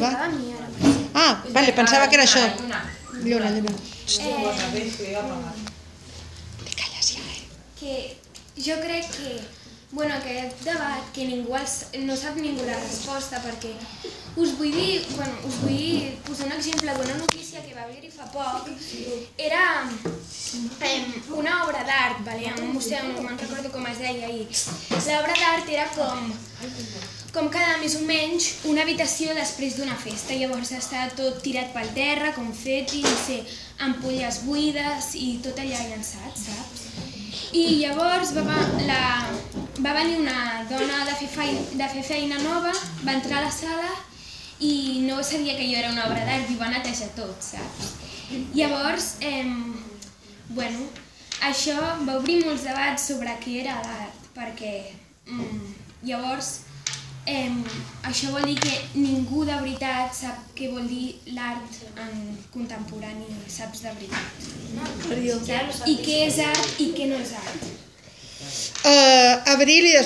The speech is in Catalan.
Alba? tocava a mi ara. per ser. Ah, vale, pensava que era això. Lluna. Lluna. Eh, Te calles ja, eh? que jo crec que, bueno, aquest debat que ningú els, no sap ningú la resposta perquè us vull dir, bueno, us vull posar un exemple d'una notícia que va haver-hi fa poc. Era em, una obra d'art, vale? en un museu, no me'n recordo com es deia ahir. L'obra d'art era com com quedar més o menys una habitació després d'una festa. Llavors està tot tirat pel terra, confeti, no sé, ampolles buides i tot allà llançat, saps? I llavors va- la, va venir una dona de fer, feina, de fer feina nova, va entrar a la sala i no sabia que jo era una obra d'art i va netejar tot, saps? Llavors, eh, bueno, això va obrir molts debats sobre què era l'art, perquè mm, llavors eh, això vol dir que ningú de veritat sap què vol dir l'art en contemporani, saps de veritat. Saps? I què és art i què no és art. Uh, Abril i